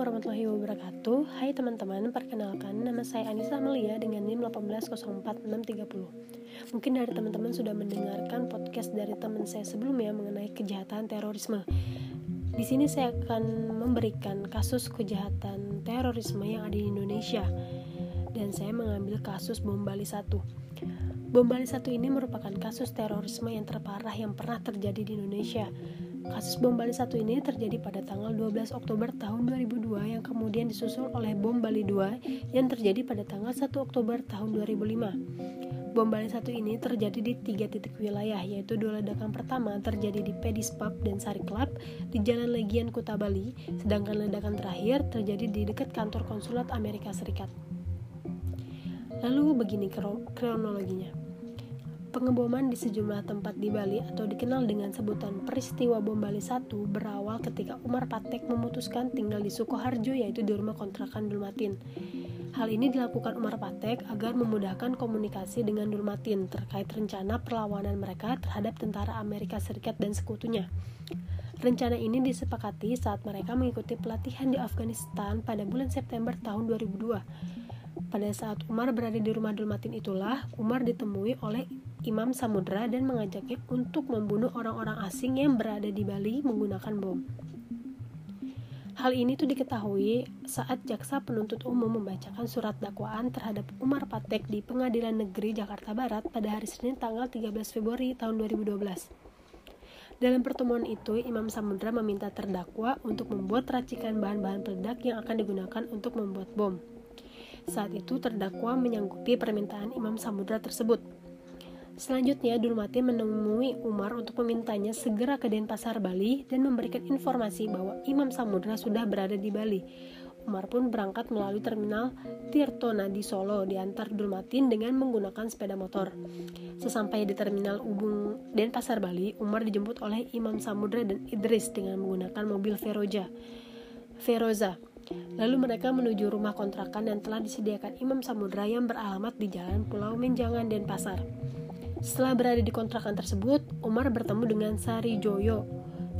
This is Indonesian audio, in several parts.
warahmatullahi wabarakatuh. Hai teman-teman, perkenalkan nama saya Anissa Melia dengan NIM 1804630 Mungkin dari teman-teman sudah mendengarkan podcast dari teman saya sebelumnya mengenai kejahatan terorisme. Di sini saya akan memberikan kasus kejahatan terorisme yang ada di Indonesia. Dan saya mengambil kasus bom Bali 1 Bom Bali 1 ini merupakan kasus terorisme yang terparah yang pernah terjadi di Indonesia Kasus bom Bali 1 ini terjadi pada tanggal 12 Oktober tahun 2002 yang kemudian disusul oleh bom Bali 2 yang terjadi pada tanggal 1 Oktober tahun 2005. Bom Bali 1 ini terjadi di tiga titik wilayah, yaitu dua ledakan pertama terjadi di Pedis Pub dan Sari Club di Jalan Legian Kuta Bali, sedangkan ledakan terakhir terjadi di dekat kantor konsulat Amerika Serikat. Lalu begini kronologinya. Pengeboman di sejumlah tempat di Bali atau dikenal dengan sebutan peristiwa bom Bali 1 berawal ketika Umar Patek memutuskan tinggal di Sukoharjo yaitu di rumah kontrakan Dulmatin. Hal ini dilakukan Umar Patek agar memudahkan komunikasi dengan Dulmatin terkait rencana perlawanan mereka terhadap tentara Amerika Serikat dan sekutunya. Rencana ini disepakati saat mereka mengikuti pelatihan di Afghanistan pada bulan September tahun 2002. Pada saat Umar berada di rumah Dulmatin itulah, Umar ditemui oleh Imam Samudra dan mengajaknya untuk membunuh orang-orang asing yang berada di Bali menggunakan bom. Hal ini tuh diketahui saat jaksa penuntut umum membacakan surat dakwaan terhadap Umar Patek di Pengadilan Negeri Jakarta Barat pada hari Senin tanggal 13 Februari tahun 2012. Dalam pertemuan itu, Imam Samudra meminta terdakwa untuk membuat racikan bahan-bahan peledak yang akan digunakan untuk membuat bom. Saat itu, terdakwa menyanggupi permintaan Imam Samudra tersebut. Selanjutnya, Dulmati menemui Umar untuk memintanya segera ke Denpasar, Bali dan memberikan informasi bahwa Imam Samudra sudah berada di Bali. Umar pun berangkat melalui terminal Tirtona di Solo diantar Dulmatin dengan menggunakan sepeda motor. Sesampai di terminal Ubung Denpasar, Bali, Umar dijemput oleh Imam Samudra dan Idris dengan menggunakan mobil Feroja. Feroza. Lalu mereka menuju rumah kontrakan yang telah disediakan Imam Samudra yang beralamat di Jalan Pulau Menjangan Denpasar. Setelah berada di kontrakan tersebut, Umar bertemu dengan Sari Joyo,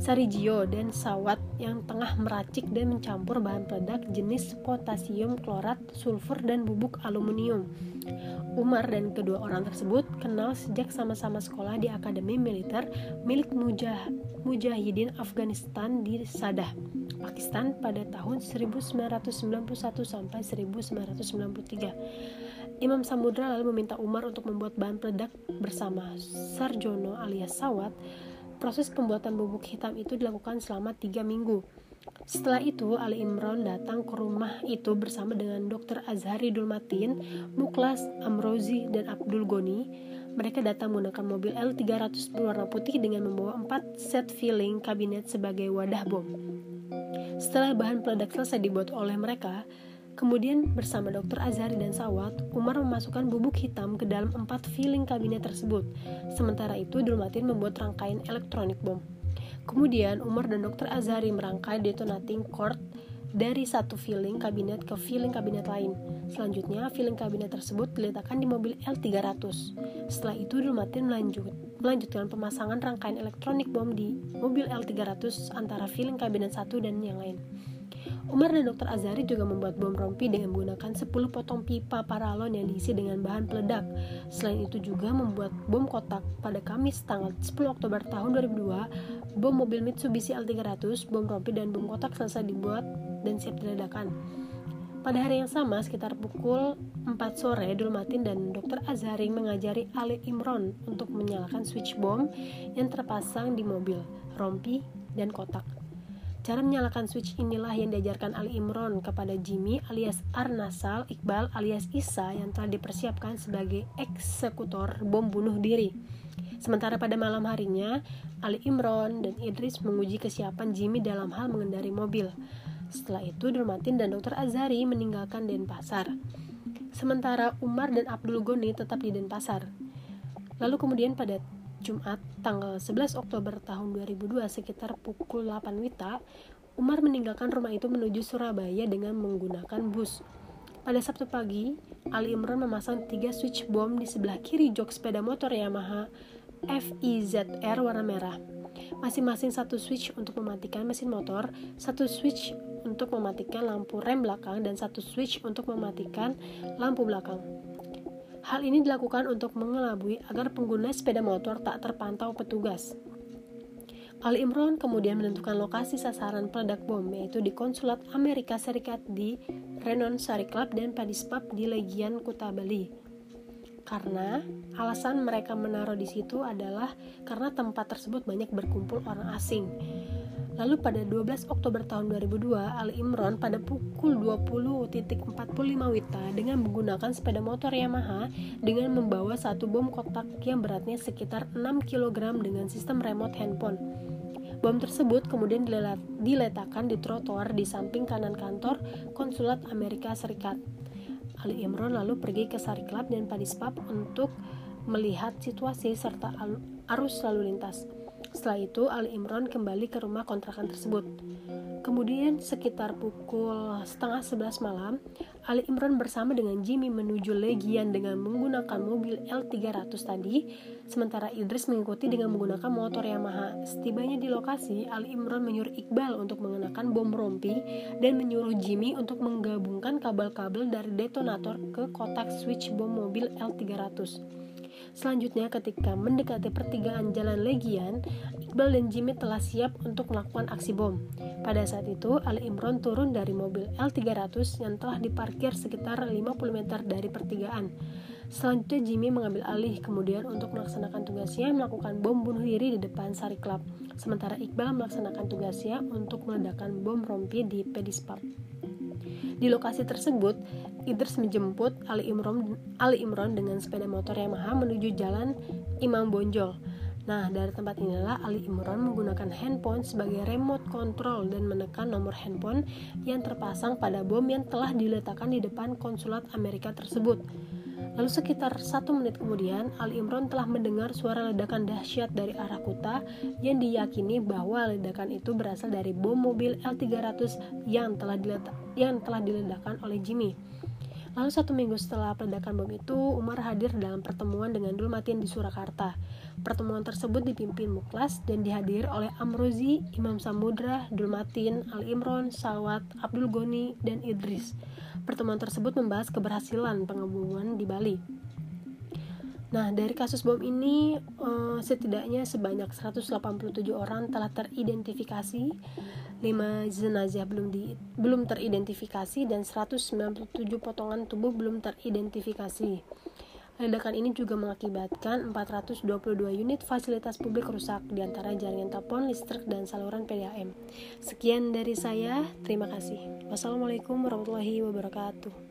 Sari Jio dan Sawat yang tengah meracik dan mencampur bahan peledak jenis potasium klorat, sulfur, dan bubuk aluminium. Umar dan kedua orang tersebut kenal sejak sama-sama sekolah di Akademi Militer milik Mujah Mujahidin Afghanistan di Sadah, Pakistan pada tahun 1991 sampai 1993. Imam Samudra lalu meminta Umar untuk membuat bahan peledak bersama Sarjono alias Sawat. Proses pembuatan bubuk hitam itu dilakukan selama tiga minggu. Setelah itu, Ali Imron datang ke rumah itu bersama dengan Dr. Azhari Dulmatin, Muklas, Amrozi, dan Abdul Goni. Mereka datang menggunakan mobil L300 berwarna putih dengan membawa empat set filling kabinet sebagai wadah bom. Setelah bahan peledak selesai dibuat oleh mereka, Kemudian bersama Dr. Azhari dan Sawat, Umar memasukkan bubuk hitam ke dalam empat filling kabinet tersebut. Sementara itu, Dulmatin membuat rangkaian elektronik bom. Kemudian, Umar dan Dr. Azhari merangkai detonating cord dari satu filling kabinet ke filling kabinet lain. Selanjutnya, filling kabinet tersebut diletakkan di mobil L300. Setelah itu, Dulmatin melanjut, melanjutkan pemasangan rangkaian elektronik bom di mobil L300 antara filling kabinet satu dan yang lain. Umar dan Dr. Azari juga membuat bom rompi dengan menggunakan 10 potong pipa paralon yang diisi dengan bahan peledak. Selain itu juga membuat bom kotak pada Kamis tanggal 10 Oktober tahun 2002, bom mobil Mitsubishi L300, bom rompi dan bom kotak selesai dibuat dan siap diledakan. Pada hari yang sama, sekitar pukul 4 sore, Dulmatin dan Dr. Azhari mengajari Ali Imron untuk menyalakan switch bom yang terpasang di mobil, rompi, dan kotak. Cara menyalakan switch inilah yang diajarkan Ali Imron kepada Jimmy alias Arnasal Iqbal alias Isa yang telah dipersiapkan sebagai eksekutor bom bunuh diri. Sementara pada malam harinya, Ali Imron dan Idris menguji kesiapan Jimmy dalam hal mengendari mobil. Setelah itu, Durmatin dan Dr. Azari meninggalkan Denpasar. Sementara Umar dan Abdul Goni tetap di Denpasar. Lalu kemudian pada Jumat tanggal 11 Oktober tahun 2002 sekitar pukul 8 Wita, Umar meninggalkan rumah itu menuju Surabaya dengan menggunakan bus. Pada Sabtu pagi, Ali Imran memasang tiga switch bom di sebelah kiri jok sepeda motor Yamaha FIZR warna merah. Masing-masing satu switch untuk mematikan mesin motor, satu switch untuk mematikan lampu rem belakang dan satu switch untuk mematikan lampu belakang. Hal ini dilakukan untuk mengelabui agar pengguna sepeda motor tak terpantau petugas. Ali Imron kemudian menentukan lokasi sasaran peledak bom yaitu di konsulat Amerika Serikat di Renon Sari Club dan Padis Pub di Legian Kuta Bali. Karena alasan mereka menaruh di situ adalah karena tempat tersebut banyak berkumpul orang asing. Lalu pada 12 Oktober tahun 2002, Ali Imron pada pukul 20.45 Wita dengan menggunakan sepeda motor Yamaha dengan membawa satu bom kotak yang beratnya sekitar 6 kg dengan sistem remote handphone. Bom tersebut kemudian diletakkan di trotoar di samping kanan kantor konsulat Amerika Serikat. Ali Imron lalu pergi ke Sari Club dan Padis Pub untuk melihat situasi serta arus lalu lintas. Setelah itu, Ali Imron kembali ke rumah kontrakan tersebut. Kemudian sekitar pukul setengah sebelas malam, Ali Imron bersama dengan Jimmy menuju Legian dengan menggunakan mobil L300 tadi, sementara Idris mengikuti dengan menggunakan motor Yamaha. Setibanya di lokasi, Ali Imron menyuruh Iqbal untuk mengenakan bom rompi dan menyuruh Jimmy untuk menggabungkan kabel-kabel dari detonator ke kotak switch bom mobil L300. Selanjutnya ketika mendekati pertigaan Jalan Legian, Iqbal dan Jimmy telah siap untuk melakukan aksi bom. Pada saat itu, Ali Imron turun dari mobil L300 yang telah diparkir sekitar 50 meter dari pertigaan. Selanjutnya Jimmy mengambil alih kemudian untuk melaksanakan tugasnya melakukan bom bunuh diri di depan Sari Club. Sementara Iqbal melaksanakan tugasnya untuk meledakkan bom rompi di Pedis Pub. Di lokasi tersebut, Idris menjemput Ali Imron, Ali Imron dengan sepeda motor Yamaha menuju jalan Imam Bonjol. Nah, dari tempat inilah Ali Imron menggunakan handphone sebagai remote control dan menekan nomor handphone yang terpasang pada bom yang telah diletakkan di depan konsulat Amerika tersebut. Lalu sekitar satu menit kemudian, Ali Imron telah mendengar suara ledakan dahsyat dari arah Kuta yang diyakini bahwa ledakan itu berasal dari bom mobil L300 yang telah, diletak, yang telah diledakkan oleh Jimmy. Lalu satu minggu setelah peledakan bom itu, Umar hadir dalam pertemuan dengan Dulmatin di Surakarta. Pertemuan tersebut dipimpin Muklas dan dihadir oleh Amrozi, Imam Samudra, Dulmatin, Al Imron, Sawat, Abdul Goni, dan Idris. Pertemuan tersebut membahas keberhasilan pengeboman di Bali. Nah, dari kasus bom ini uh, setidaknya sebanyak 187 orang telah teridentifikasi, 5 jenazah belum di, belum teridentifikasi dan 197 potongan tubuh belum teridentifikasi. Ledakan ini juga mengakibatkan 422 unit fasilitas publik rusak, di antara jaringan telepon, listrik, dan saluran PDAM. Sekian dari saya, terima kasih. Wassalamualaikum warahmatullahi wabarakatuh.